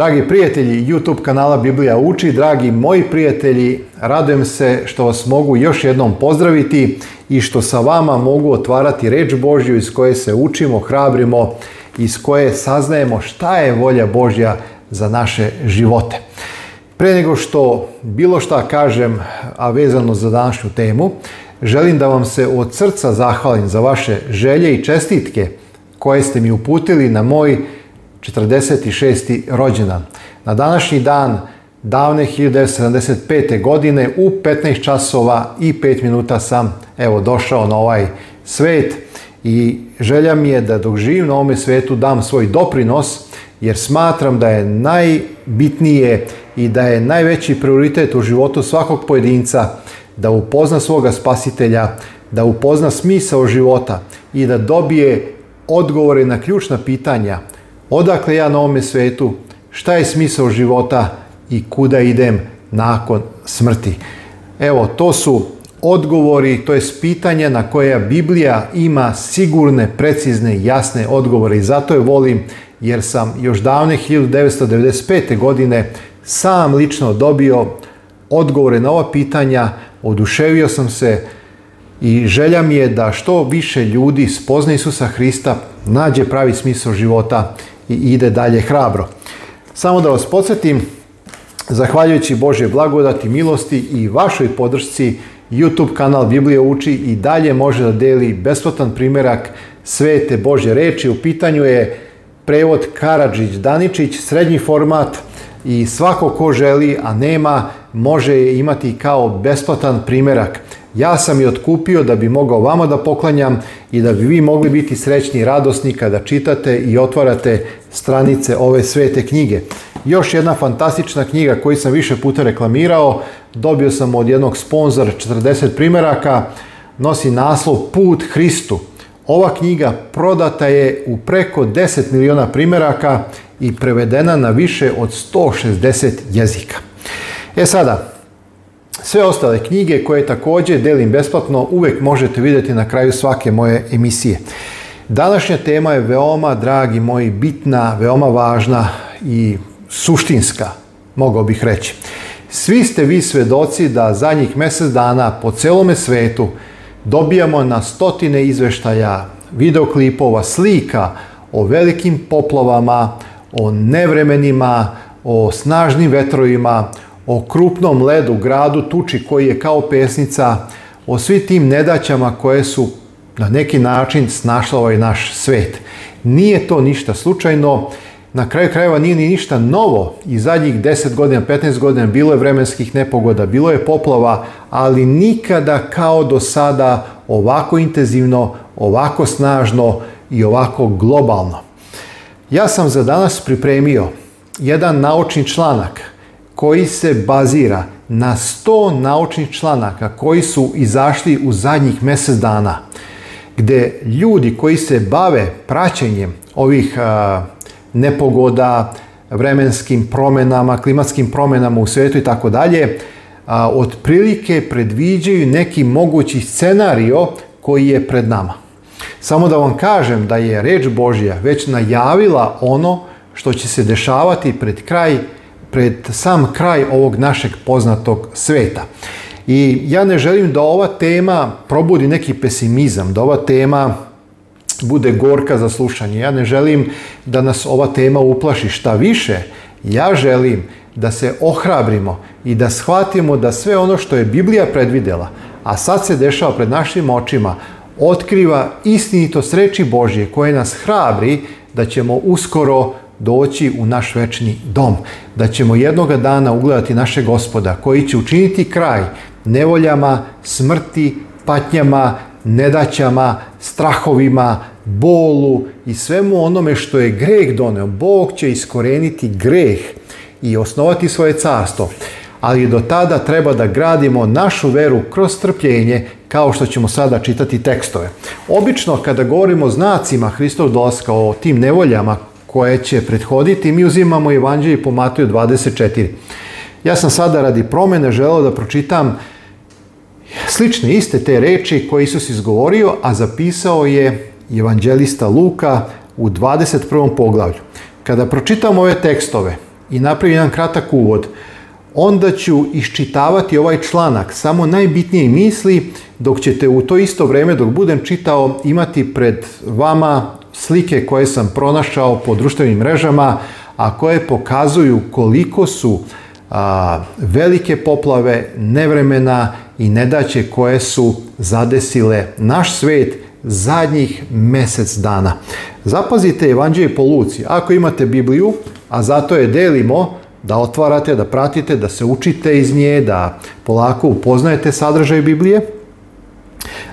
Dragi prijatelji YouTube kanala Biblija uči, dragi moji prijatelji, radujem se što vas mogu još jednom pozdraviti i što sa vama mogu otvarati reč Božju iz koje se učimo, hrabrimo, iz koje saznajemo šta je volja Božja za naše živote. Pre nego što bilo šta kažem, a vezano za današnju temu, želim da vam se od srca zahvalim za vaše želje i čestitke koje ste mi uputili na moj 46. rođendan. Na današnji dan davne 1975. godine u 15 časova i 5 minuta sam evo došao na ovaj svet i želja mi je da dok živim na ovome svetu dam svoj doprinos jer smatram da je najbitnije i da je najveći prioritet u životu svakog pojedinca da upozna svoga spasitelja, da upozna smisao života i da dobije odgovore na ključna pitanja odakle ja na ovome svetu, šta je smisao života i kuda idem nakon smrti. Evo, to su odgovori, to je pitanje na koje Biblija ima sigurne, precizne jasne odgovore i zato je volim jer sam još davne 1995. godine sam lično dobio odgovore na ova pitanja, oduševio sam se i želja mi je da što više ljudi spozna Isusa Hrista, nađe pravi smisao života i ide dalje hrabro. Samo da vas podsjetim, zahvaljujući Božje blagodati, milosti i vašoj podršci, YouTube kanal Biblije uči i dalje može da deli besplatan primjerak svete Bože reči. U pitanju je prevod Karadžić Daničić, srednji format i svako ko želi, a nema, može je imati kao besplatan primjerak. Ja sam je otkupio da bi mogao vama da poklanjam i da bi vi mogli biti srećni radosni kada čitate i otvarate stranice ove svete knjige. Još jedna fantastična knjiga koju sam više puta reklamirao, dobio sam od jednog sponzora 40 primjeraka, nosi naslov Put Hristu. Ova knjiga prodata je u preko 10 miliona primjeraka i prevedena na više od 160 jezika. E sada, sve ostale knjige koje također delim besplatno uvijek možete vidjeti na kraju svake moje emisije. Današnja tema je veoma, dragi moji, bitna, veoma važna i suštinska, mogao bih reći. Svi ste vi svedoci da zadnjih mjesec dana po celome svetu dobijamo na stotine izveštaja, videoklipova, slika o velikim poplovama, o nevremenima, o snažnim vetrovima, o krupnom ledu, gradu, tuči koji je kao pesnica, o svim tim nedaćama koje su na neki način snašla ovaj naš svet. Nije to ništa slučajno, na kraju krajeva nije ni ništa novo i zadnjih 10 godina, 15 godina bilo je vremenskih nepogoda, bilo je poplava, ali nikada kao do sada ovako intenzivno, ovako snažno i ovako globalno. Ja sam za danas pripremio jedan naučni članak koji se bazira na 100 naučnih članaka koji su izašli u zadnjih mjesec dana gdje ljudi koji se bave praćenjem ovih nepogoda, vremenskim promjenama, klimatskim promjenama u svijetu i tako dalje, otprilike predviđaju neki mogući scenario koji je pred nama. Samo da vam kažem da je reč Božja već najavila ono što će se dešavati pred kraj, pred sam kraj ovog našeg poznatog sveta. I ja ne želim da ova tema probudi neki pesimizam, da ova tema bude gorka za slušanje. Ja ne želim da nas ova tema uplaši šta više. Ja želim da se ohrabrimo i da shvatimo da sve ono što je Biblija predvidjela, a sad se dešava pred našim očima, otkriva istinito sreći Božje koje nas hrabri da ćemo uskoro doći u naš večni dom. Da ćemo jednoga dana ugledati naše gospoda koji će učiniti kraj nevoljama, smrti, patnjama, nedaćama, strahovima, bolu i svemu onome što je greh doneo. Bog će iskoreniti greh i osnovati svoje carstvo. Ali do tada treba da gradimo našu veru kroz trpljenje kao što ćemo sada čitati tekstove. Obično kada govorimo o znacima Hristov dolaska, o tim nevoljama koje će prethoditi, mi uzimamo Evanđelje po Mateju 24. Ja sam sada radi promjene želeo da pročitam slične iste te reči koje Isus izgovorio, a zapisao je evanđelista Luka u 21. poglavlju. Kada pročitam ove tekstove i napravim jedan kratak uvod, onda ću iščitavati ovaj članak, samo najbitnije misli, dok ćete u to isto vrijeme dok budem čitao imati pred vama slike koje sam pronašao po društvenim mrežama, a koje pokazuju koliko su a, velike poplave, nevremena i nedaće koje su zadesile naš svet zadnjih mjesec dana. Zapazite Evanđelje po Luci. Ako imate Bibliju, a zato je delimo, da otvarate, da pratite, da se učite iz nje, da polako upoznajete sadržaj Biblije.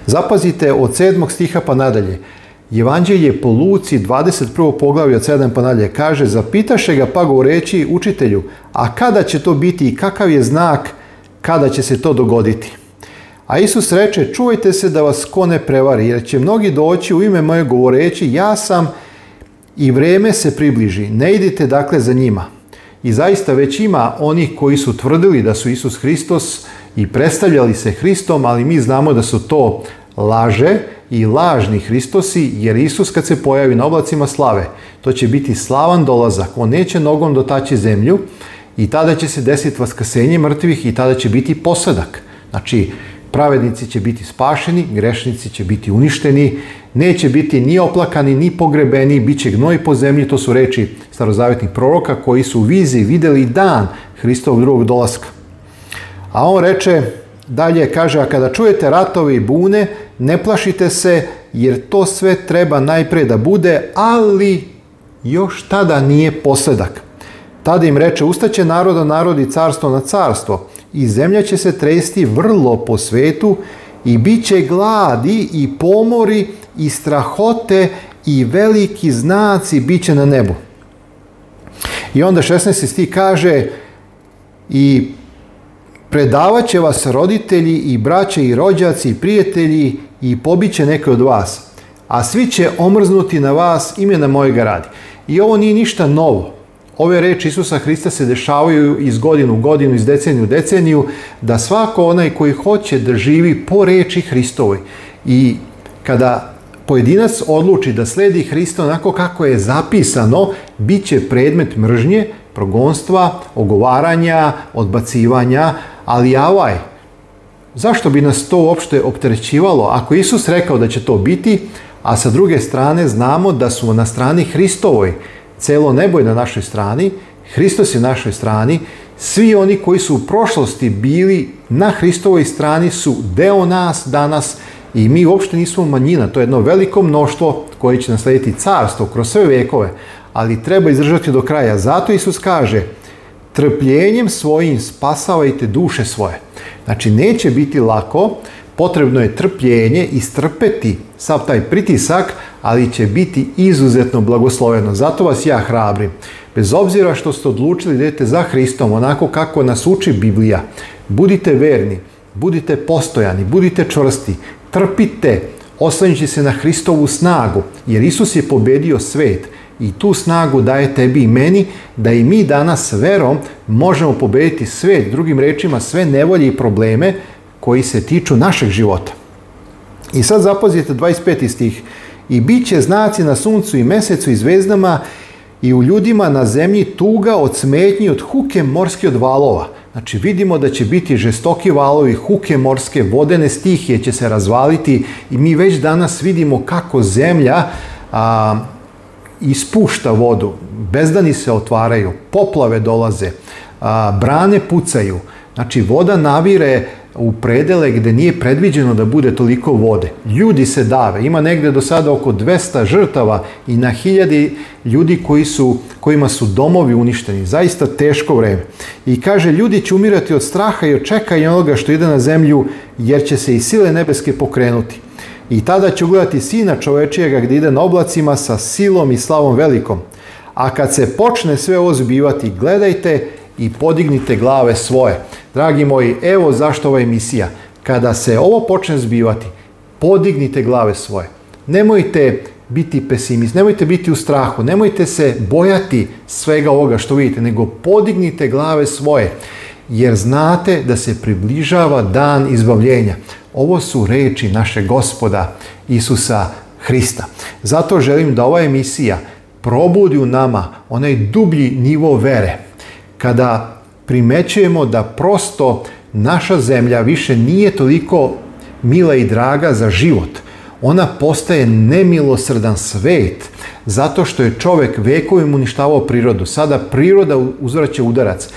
Zapazite od sedmog stiha pa nadalje. Evanđelje po Luci 21. od 7 pa nadalje kaže Zapitaše ga pa govoreći učitelju, a kada će to biti i kakav je znak kada će se to dogoditi? A Isus reče, čuvajte se da vas ko ne prevari, jer će mnogi doći u ime moje govoreći, ja sam i vrijeme se približi, ne idite dakle za njima. I zaista već ima onih koji su tvrdili da su Isus Hristos i predstavljali se Hristom, ali mi znamo da su to laže, i lažni Hristosi, jer Isus kad se pojavi na oblacima slave, to će biti slavan dolazak, on neće nogom dotaći zemlju i tada će se desiti vaskasenje mrtvih i tada će biti posadak. Znači, pravednici će biti spašeni, grešnici će biti uništeni, neće biti ni oplakani, ni pogrebeni, bit će gnoj po zemlji, to su reči starozavetnih proroka koji su u viziji vidjeli dan Hristovog drugog dolaska. A on reče, dalje kaže, a kada čujete ratovi i bune, ne plašite se jer to sve treba najprije da bude, ali još tada nije posledak. Tada im reče, ustaće naroda narod i carstvo na carstvo i zemlja će se tresti vrlo po svetu i bit će gladi i pomori i strahote i veliki znaci bit će na nebu. I onda 16. sti kaže i predavat će vas roditelji i braće i rođaci i prijatelji i pobit će neke od vas, a svi će omrznuti na vas imena mojega radi. I ovo nije ništa novo. Ove reči Isusa Hrista se dešavaju iz godinu u godinu, iz deceniju u deceniju, da svako onaj koji hoće da živi po reči Hristovoj. I kada pojedinac odluči da sledi Hrista onako kako je zapisano, bit će predmet mržnje, progonstva, ogovaranja, odbacivanja, ali javaj, zašto bi nas to uopšte opterećivalo ako Isus rekao da će to biti, a sa druge strane znamo da su na strani Hristovoj, celo nebo je na našoj strani, Hristos je na našoj strani, svi oni koji su u prošlosti bili na Hristovoj strani su deo nas danas i mi uopšte nismo manjina, to je jedno veliko mnoštvo koje će naslediti carstvo kroz sve vekove, ali treba izdržati do kraja. Zato Isus kaže, trpljenjem svojim spasavajte duše svoje. Znači, neće biti lako, potrebno je trpljenje i strpeti sav taj pritisak, ali će biti izuzetno blagosloveno. Zato vas ja hrabrim. Bez obzira što ste odlučili da idete za Hristom, onako kako nas uči Biblija, budite verni, budite postojani, budite čvrsti, trpite, oslanjujući se na Hristovu snagu, jer Isus je pobedio svet i tu snagu daje tebi i meni da i mi danas verom možemo pobediti sve, drugim rečima, sve nevolje i probleme koji se tiču našeg života. I sad zapazite 25. stih. I bit će znaci na suncu i mesecu i zvezdama i u ljudima na zemlji tuga od smetnji, od huke morske od valova. Znači vidimo da će biti žestoki valovi, huke morske, vodene stihije će se razvaliti i mi već danas vidimo kako zemlja ispušta vodu, bezdani se otvaraju, poplave dolaze, brane pucaju. Znači voda navire u predele gdje nije predviđeno da bude toliko vode. Ljudi se dave, ima negdje do sada oko 200 žrtava i na hiljadi ljudi koji su, kojima su domovi uništeni. Zaista teško vreme. I kaže, ljudi će umirati od straha i od čekanja onoga što ide na zemlju, jer će se i sile nebeske pokrenuti. I tada ću gledati sina čovečijega gdje ide na oblacima sa silom i slavom velikom. A kad se počne sve ovo zbivati, gledajte i podignite glave svoje. Dragi moji, evo zašto ova emisija. Kada se ovo počne zbivati, podignite glave svoje. Nemojte biti pesimist, nemojte biti u strahu, nemojte se bojati svega ovoga što vidite, nego podignite glave svoje, jer znate da se približava dan izbavljenja. Ovo su reči našeg gospoda Isusa Hrista. Zato želim da ova emisija probudi u nama onaj dublji nivo vere. Kada primećujemo da prosto naša zemlja više nije toliko mila i draga za život – ona postaje nemilosrdan svet zato što je čovjek vekovim uništavao prirodu. Sada priroda uzvraća udarac.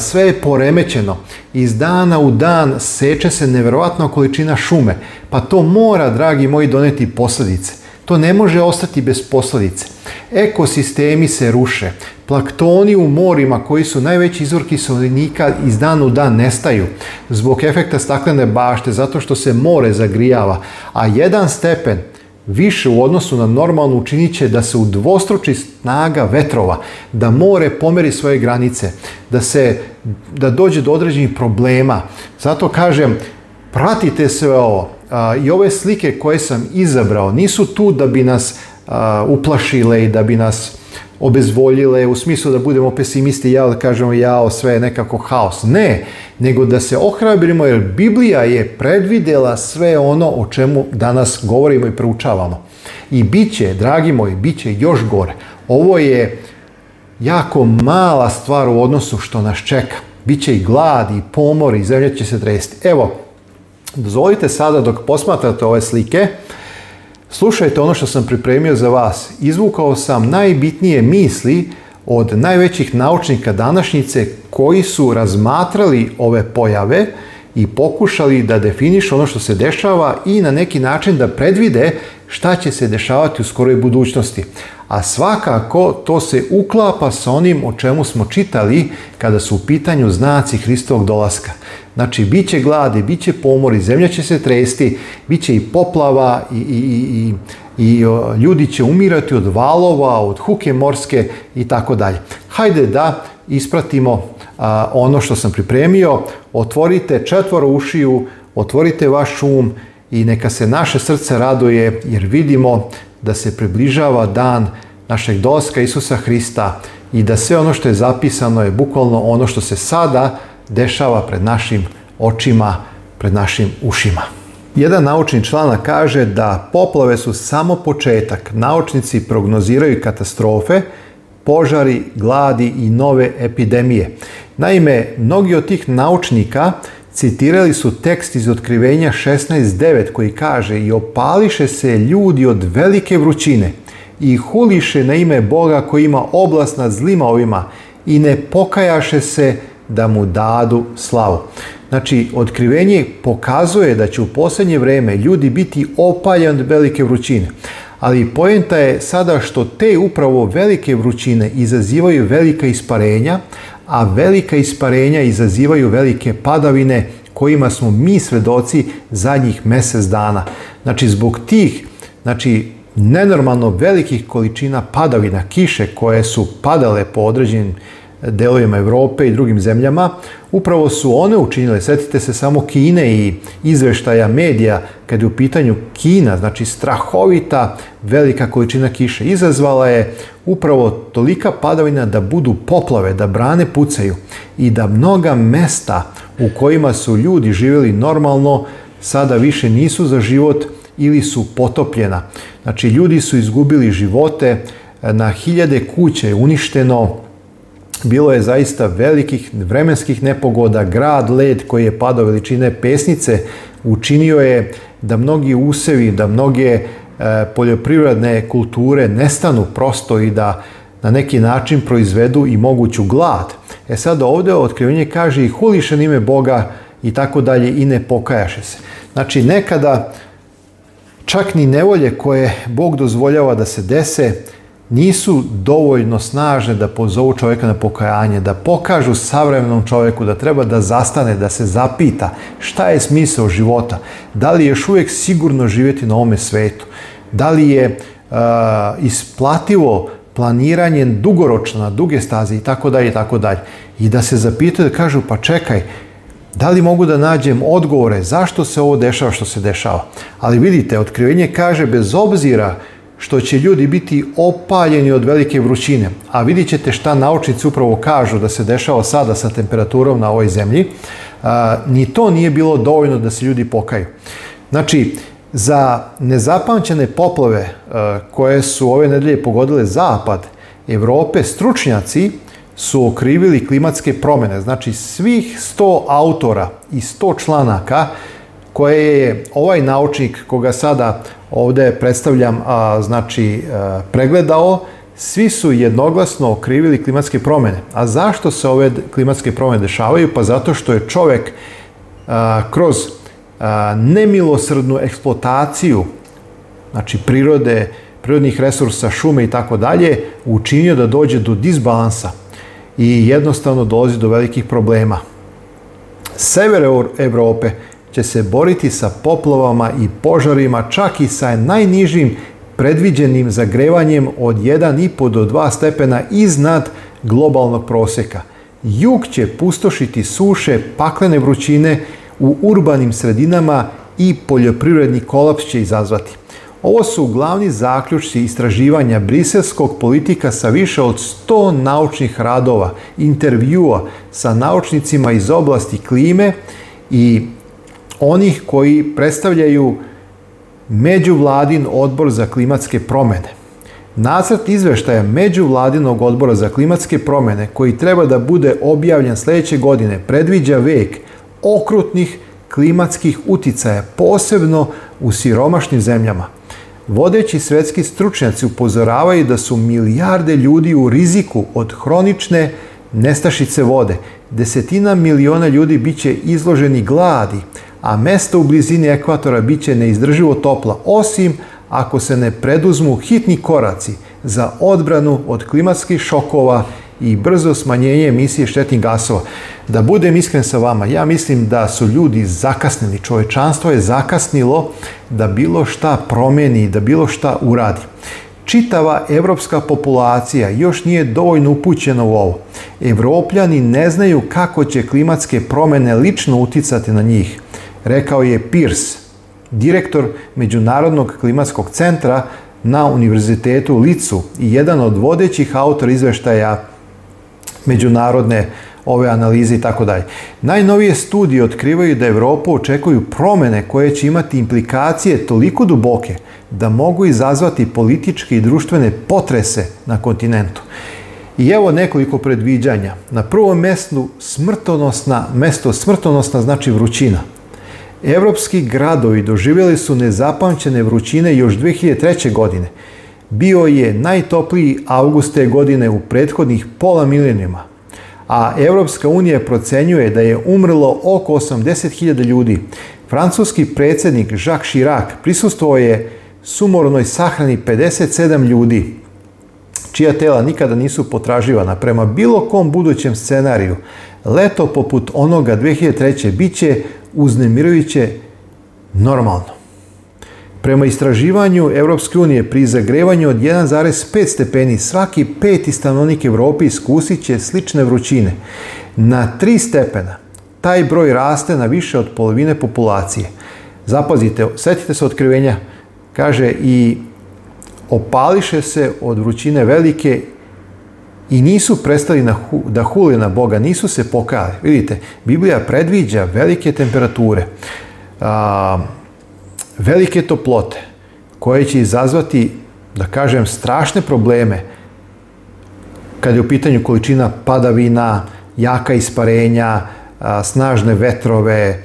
Sve je poremećeno. Iz dana u dan seče se nevjerojatna količina šume. Pa to mora, dragi moji, doneti posljedice. To ne može ostati bez posljedice. Ekosistemi se ruše. Plaktoni u morima koji su najveći izvor kiselnika iz dan u dan nestaju zbog efekta staklene bašte zato što se more zagrijava, a jedan stepen više u odnosu na normalno učinit će da se udvostruči snaga vetrova, da more pomeri svoje granice, da, se, da dođe do određenih problema. Zato kažem, pratite sve ovo, i ove slike koje sam izabrao nisu tu da bi nas uplašile i da bi nas obezvoljile u smislu da budemo pesimisti ja da kažemo jao sve je nekako haos ne nego da se ohrabrimo jer Biblija je predvidjela sve ono o čemu danas govorimo i proučavamo i bit će dragi moji bit će još gore ovo je jako mala stvar u odnosu što nas čeka bit će i glad i pomor i zemlja će se tresti evo Dozvolite sada dok posmatrate ove slike, slušajte ono što sam pripremio za vas. Izvukao sam najbitnije misli od najvećih naučnika današnjice koji su razmatrali ove pojave i pokušali da definišu ono što se dešava i na neki način da predvide šta će se dešavati u skoroj budućnosti. A svakako to se uklapa sa onim o čemu smo čitali kada su u pitanju znaci Hristovog dolaska. Znači, bit će gladi, bit će pomori, zemlja će se tresti, bit će i poplava i, i, i, i ljudi će umirati od valova, od huke morske i tako dalje. Hajde da ispratimo ono što sam pripremio. Otvorite četvoro ušiju, otvorite vaš um i neka se naše srce raduje jer vidimo da se približava dan našeg doska Isusa Hrista i da sve ono što je zapisano je bukvalno ono što se sada dešava pred našim očima, pred našim ušima. Jedan naučni članak kaže da poplave su samo početak. Naučnici prognoziraju katastrofe, požari, gladi i nove epidemije. Naime, mnogi od tih naučnika citirali su tekst iz otkrivenja 16.9 koji kaže i opališe se ljudi od velike vrućine i huliše na ime Boga koji ima oblast nad zlima ovima i ne pokajaše se da mu dadu slavu. Znači, otkrivenje pokazuje da će u posljednje vrijeme ljudi biti opaljeni od velike vrućine. Ali pojenta je sada što te upravo velike vrućine izazivaju velika isparenja, a velika isparenja izazivaju velike padavine kojima smo mi svedoci zadnjih mjesec dana. Znači, zbog tih znači, nenormalno velikih količina padavina, kiše koje su padale po određenim delovima Europe i drugim zemljama, upravo su one učinile, setite se samo Kine i izveštaja medija, kad je u pitanju Kina, znači strahovita velika količina kiše, izazvala je upravo tolika padavina da budu poplave, da brane pucaju i da mnoga mesta u kojima su ljudi živjeli normalno, sada više nisu za život ili su potopljena. Znači, ljudi su izgubili živote, e, na hiljade kuće je uništeno, bilo je zaista velikih vremenskih nepogoda, grad led koji je padao veličine pesnice učinio je da mnogi usevi, da mnoge e, poljoprivredne kulture nestanu prosto i da na neki način proizvedu i moguću glad. E sad ovdje otkrivenje kaže i hulišan ime Boga i tako dalje i ne pokajaše se. Znači nekada čak ni nevolje koje Bog dozvoljava da se dese nisu dovoljno snažne da pozovu čovjeka na pokajanje, da pokažu savremenom čovjeku da treba da zastane, da se zapita šta je smisao života, da li je još uvijek sigurno živjeti na ovome svetu, da li je isplativo planiranje dugoročno, na duge staze i tako dalje i tako dalje. I da se zapitaju, da kažu pa čekaj, da li mogu da nađem odgovore zašto se ovo dešava što se dešava. Ali vidite, otkrivenje kaže bez obzira što će ljudi biti opaljeni od velike vrućine. A vidjet ćete šta naučnici upravo kažu da se dešava sada sa temperaturom na ovoj zemlji. ni to nije bilo dovoljno da se ljudi pokaju. Znači, za nezapamćene poplave koje su ove nedelje pogodile zapad Europe, stručnjaci su okrivili klimatske promjene. Znači, svih 100 autora i 100 članaka koje je ovaj naučnik koga sada ovdje predstavljam, znači, e, pregledao, svi su jednoglasno okrivili klimatske promjene. A zašto se ove klimatske promjene dešavaju? Pa zato što je čovjek e, kroz e, nemilosrdnu eksploataciju znači prirode, prirodnih resursa, šume i tako dalje, učinio da dođe do disbalansa i jednostavno dolazi do velikih problema. Sever Europe će se boriti sa poplovama i požarima čak i sa najnižim predviđenim zagrevanjem od 1,5 do 2 stepena iznad globalnog prosjeka. Jug će pustošiti suše, paklene vrućine u urbanim sredinama i poljoprivredni kolaps će izazvati. Ovo su glavni zaključci istraživanja briselskog politika sa više od 100 naučnih radova, intervjua sa naučnicima iz oblasti klime i onih koji predstavljaju Međuvladin odbor za klimatske promjene. Nacrt izveštaja Međuvladinog odbora za klimatske promjene koji treba da bude objavljen sljedeće godine predviđa vek okrutnih klimatskih uticaja, posebno u siromašnim zemljama. Vodeći svjetski stručnjaci upozoravaju da su milijarde ljudi u riziku od hronične nestašice vode. Desetina miliona ljudi bit će izloženi gladi, a mesta u blizini ekvatora bit će neizdrživo topla, osim ako se ne preduzmu hitni koraci za odbranu od klimatskih šokova i brzo smanjenje emisije štetnih gasova. Da budem iskren sa vama, ja mislim da su ljudi zakasnili, čovečanstvo je zakasnilo da bilo šta promeni, da bilo šta uradi. Čitava evropska populacija još nije dovoljno upućena u ovo. Evropljani ne znaju kako će klimatske promjene lično uticati na njih rekao je PiRS, direktor Međunarodnog klimatskog centra na Univerzitetu u Licu i jedan od vodećih autora izveštaja međunarodne ove analize i tako dalje. Najnovije studije otkrivaju da Europu očekuju promjene koje će imati implikacije toliko duboke da mogu izazvati političke i društvene potrese na kontinentu. I evo nekoliko predviđanja. Na prvom mjestu smrtonosna, mesto smrtonosna znači vrućina. Evropski gradovi doživjeli su nezapamćene vrućine još 2003. godine. Bio je najtopliji august te godine u prethodnih pola milenijuma, a Evropska unija procenjuje da je umrlo oko 80.000 ljudi. Francuski predsjednik Jacques Chirac prisustuo je sumornoj sahrani 57 ljudi, čija tela nikada nisu potraživana. Prema bilo kom budućem scenariju, leto poput onoga 2003. bit će uznemirujuće normalno. Prema istraživanju Europske unije pri zagrevanju od 1,5 stepeni svaki peti stanovnik Europi iskusit će slične vrućine. Na tri stepena taj broj raste na više od polovine populacije. Zapazite, setite se otkrivenja, kaže i opališe se od vrućine velike i nisu prestali na da hule na Boga, nisu se pokali. Vidite, Biblija predviđa velike temperature, velike toplote koje će izazvati, da kažem, strašne probleme kad je u pitanju količina padavina, jaka isparenja, snažne vetrove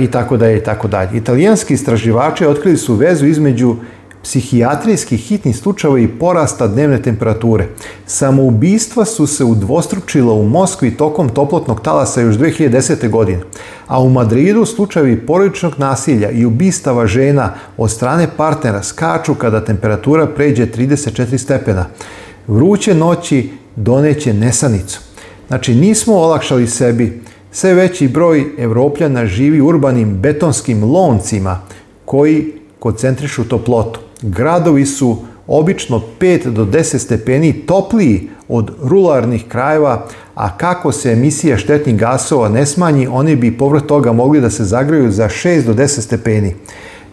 i tako dalje i tako dalje. Italijanski istraživači otkrili su vezu između Psihijatrijski hitni slučajevi i porasta dnevne temperature. Samoubistva su se udvostručila u Moskvi tokom toplotnog talasa još 2010. godine, a u Madridu slučajevi porodičnog nasilja i ubistava žena od strane partnera skaču kada temperatura pređe 34 stepena. Vruće noći doneće nesanicu. Znači nismo olakšali sebi. Sve veći broj Evropljana živi urbanim betonskim loncima koji koncentrišu toplotu gradovi su obično 5 do 10 stepeni topliji od rularnih krajeva, a kako se emisija štetnih gasova ne smanji, oni bi povrat toga mogli da se zagraju za 6 do 10 stepeni.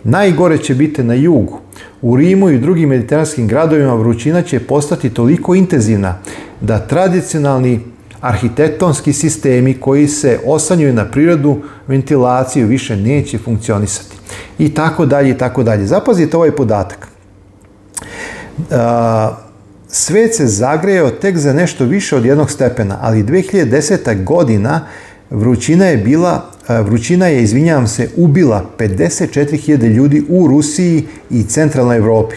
Najgore će biti na jugu. U Rimu i drugim mediteranskim gradovima vrućina će postati toliko intenzivna da tradicionalni arhitektonski sistemi koji se osanjuju na prirodu, ventilaciju više neće funkcionisati. I tako dalje, i tako dalje. Zapazite ovaj podatak. E, svet se zagrejao tek za nešto više od jednog stepena, ali 2010. godina vrućina je bila, e, vrućina je, izvinjavam se, ubila 54.000 ljudi u Rusiji i centralnoj Europi.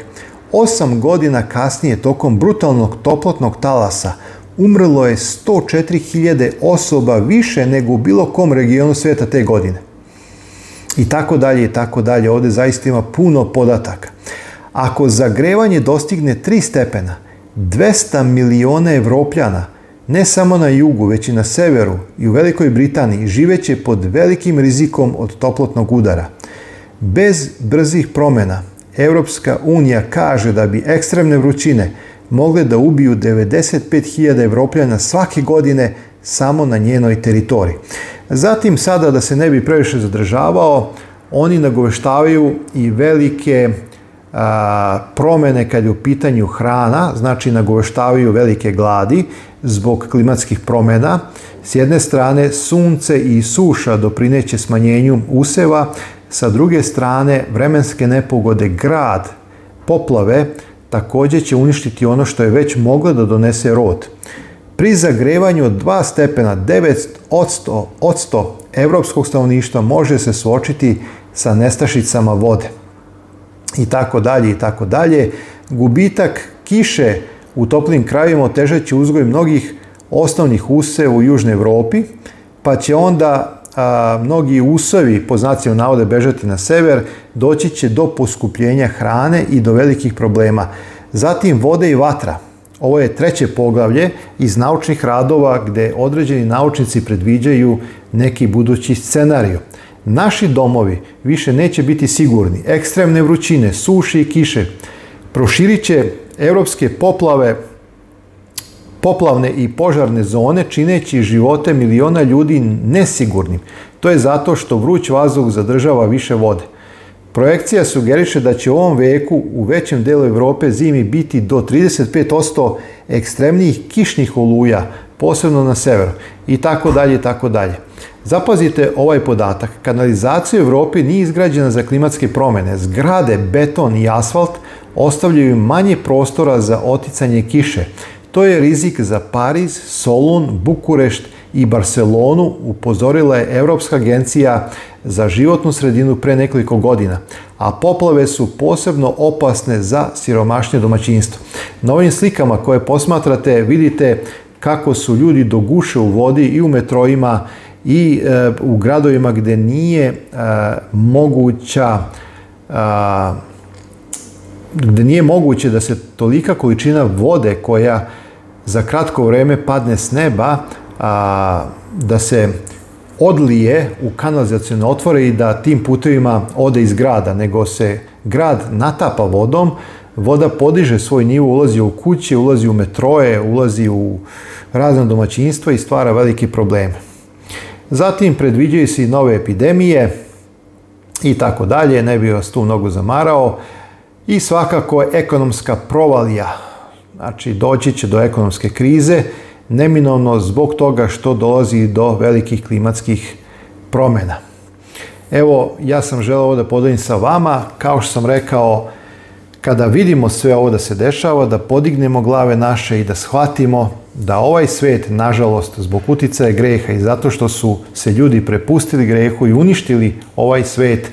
Osam godina kasnije, tokom brutalnog toplotnog talasa, umrlo je 104.000 osoba više nego u bilo kom regionu svijeta te godine i tako dalje i tako dalje. Ovdje zaista ima puno podataka. Ako zagrevanje dostigne 3 stepena, 200 miliona evropljana, ne samo na jugu, već i na severu i u Velikoj Britaniji, živeće pod velikim rizikom od toplotnog udara. Bez brzih promjena, Europska unija kaže da bi ekstremne vrućine mogle da ubiju 95.000 evropljana svake godine samo na njenoj teritoriji. Zatim sada da se ne bi previše zadržavao, oni nagoveštavaju i velike promene promjene kad je u pitanju hrana, znači nagoveštavaju velike gladi zbog klimatskih promjena. S jedne strane sunce i suša doprineće smanjenju useva, sa druge strane vremenske nepogode grad, poplave također će uništiti ono što je već moglo da donese rod. Pri zagrevanju od 2 stepena 9 od 100 evropskog stanovništva može se suočiti sa nestašicama vode. I tako dalje, i tako dalje. Gubitak kiše u toplim krajevima otežat će uzgoj mnogih osnovnih useva u Južnoj Europi, pa će onda mnogi usovi, po znacijom navode, bežati na sever, doći će do poskupljenja hrane i do velikih problema. Zatim vode i vatra. Ovo je treće poglavlje iz naučnih radova gdje određeni naučnici predviđaju neki budući scenariju. Naši domovi više neće biti sigurni. Ekstremne vrućine, suši i kiše proširit će europske poplave, poplavne i požarne zone čineći živote miliona ljudi nesigurnim. To je zato što vruć vazduh zadržava više vode. Projekcija sugeriše da će u ovom veku u većem delu Europe zimi biti do 35% ekstremnijih kišnih oluja, posebno na severu i tako dalje i tako dalje. Zapazite ovaj podatak. Kanalizacija u Europi nije izgrađena za klimatske promjene. Zgrade, beton i asfalt ostavljaju manje prostora za oticanje kiše. To je rizik za Pariz, Solun, Bukurešt i Barcelonu upozorila je Europska agencija za životnu sredinu pre nekoliko godina, a poplave su posebno opasne za siromašnje domaćinstvo. Na ovim slikama koje posmatrate vidite kako su ljudi do guše u vodi i u metrojima i e, u gradovima gdje nije e, moguća gdje nije moguće da se tolika količina vode koja za kratko vrijeme padne s neba a, da se odlije u na otvore i da tim putevima ode iz grada, nego se grad natapa vodom, voda podiže svoj nivo, ulazi u kuće, ulazi u metroje, ulazi u razne domaćinstva i stvara velike probleme. Zatim predviđaju se i nove epidemije i tako dalje, ne bi vas tu mnogo zamarao. I svakako ekonomska provalija, znači doći će do ekonomske krize, neminovno zbog toga što dolazi do velikih klimatskih promjena. Evo, ja sam želeo ovo da podelim sa vama. Kao što sam rekao, kada vidimo sve ovo da se dešava, da podignemo glave naše i da shvatimo da ovaj svet, nažalost, zbog uticaja greha i zato što su se ljudi prepustili grehu i uništili ovaj svet,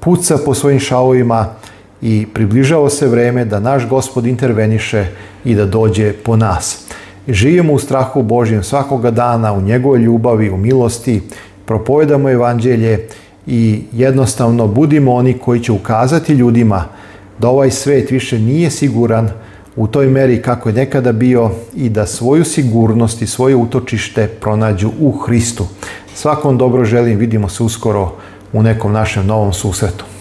puca po svojim šavovima i približava se vreme da naš gospod interveniše i da dođe po nas. Živimo u strahu Božjem svakoga dana, u njegovoj ljubavi, u milosti, propovedamo evanđelje i jednostavno budimo oni koji će ukazati ljudima da ovaj svet više nije siguran u toj meri kako je nekada bio i da svoju sigurnost i svoje utočište pronađu u Hristu. Svakom dobro želim, vidimo se uskoro u nekom našem novom susretu.